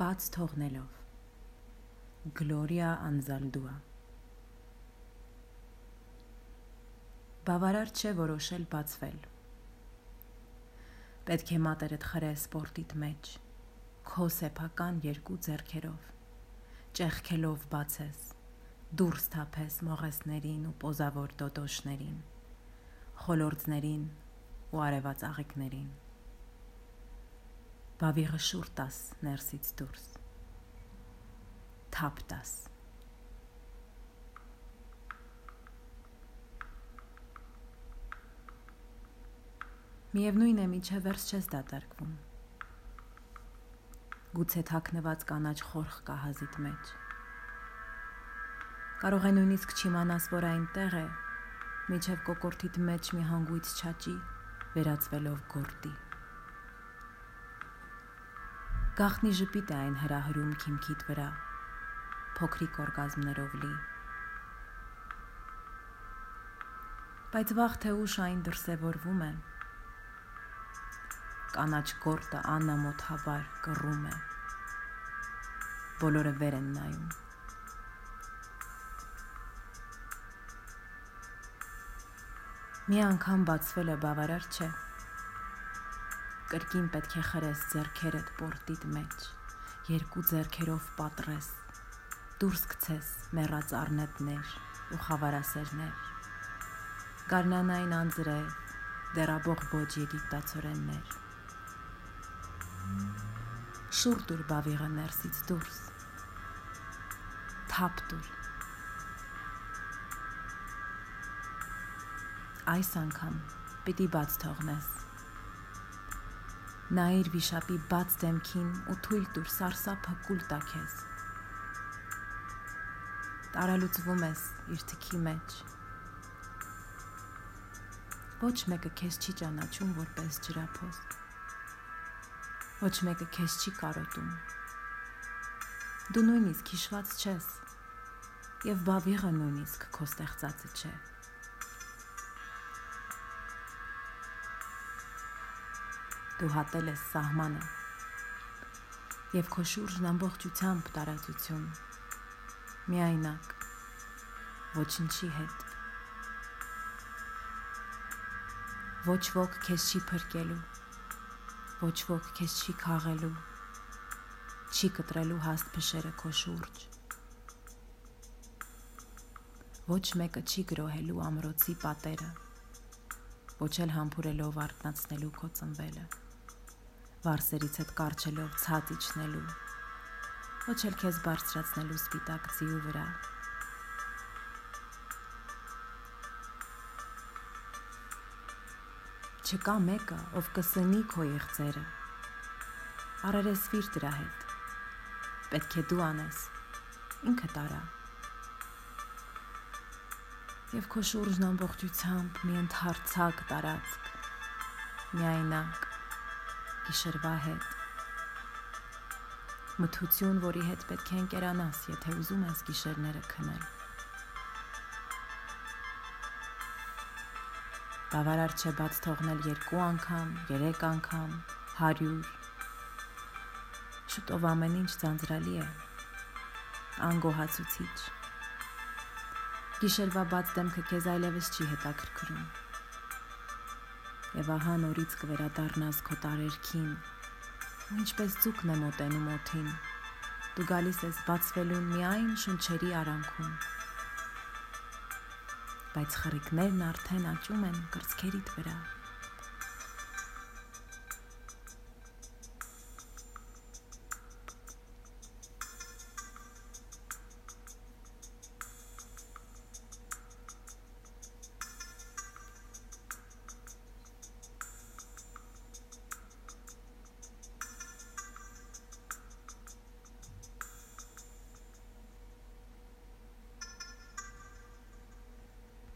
բաց թողնելով գլորիա անզալդուա բավարար չէ որոշել բացվել պետք է մատերդ խրե սպորտիտ մեջ քո սեփական երկու ձեռքերով ճեղքելով բացես դուրս թափես մողեսներին ու պոզավոր դոտոշներին խոլորձներին ու արևած աղիքներին բավիղը շուր տաս ներսից դուրս։ Թափ տաս։ Միևնույն է միջև վերջ չես դատարկվում։ Գուցե թաքնված կանաչ խորխ կա հազիտ մեջ։ Կարող է նույնիսկ չիմանաս, որ այնտեղ է, միջև կոկորտիդ մեջ մի հանգույց չաճի, վերածվելով գորտի։ Գախնի ժպիտ է այն հրահրում քիմքիդ վրա, փոքրիկ օրգազմներով լի։ Բայց վաղ թե ուշ այն դրսևորվում է։ Կանաչ գորտը անամոթաբար կռում է։ Բոլորը վեր են նայում։ Մի անգամ բացվել է բավարար չէ կրկին պետք է խրես зерքերդ պորտիդ մեջ, երկու зерքերով պատրես, դուրս գցես մեռած արնետներ ու խավարասերներ, կարնանային անձրև, դերաբող ոչ եգիպտացորեններ։ Շուր դուր բավիղը ներսից դուրս, թապ դուր, այս անգամ պիտի բաց թողնես նայիր վիշապի բաց դեմքին ու թույլ տուր սարսափը կուլ տա քեզ։ Տարալուծվում ես իր թքի մեջ։ Ոչ մեկը քեզ չի ճանաչում որպես ջրափոս։ Ոչ մեկը քեզ չի կարոտում։ Դու նույնիսկ հիշված չես, եւ բավիղը նույնիսկ քո ստեղծածը չէ։ դու հատել ես սահմանը եւ քո շուրջն ամբողջությամբ տարածություն միայնակ ոչինչի հետ ոչ ոք քեզ չի փրկելու ոչ ոք քեզ չի քաղելու չի կտրելու հաստ փշերը քո շուրջ ոչ մեկը չի գրոհելու ամրոցի պատերը ոչ էլ համբուրելով արտնացնելու քո ծնվելը վարսերից հետ կարճելով ցած իջնելու ոչ էլ քեզ բարձրացնելու սպիտակ ձիու վրա չկա մեկը ով կսնի քո եղծերը արարեսվիր դրա հետ պետք է դու անես ինքը տարա եւ քո շուրջն ամբողջությամբ մի ընդհարցակ տարածք միայնակ գիշերվա հետ։ Մթություն, որի հետ պետք է ընկերանաս, եթե ուզում ես գիշերները քնել։ Բավարար չէ բաց թողնել երկու անգամ, երեք անգամ, 100։ Շուտով ամեն ինչ ձանձրալի է։ Անգոհացուցիչ։ Գիշերվա բաց դեմքը քեզ այլևս չի հետաքրքրում եւ ահա նորից կվերադառնաս քո տարերքին։ Ու ինչպես ձուկն է մոտենում օթին։ Դու գալիս ես բացվելուն միայն շնչերի արանքում։ Բայց խրիկներն արդեն աճում են կրծքերիդ վրա։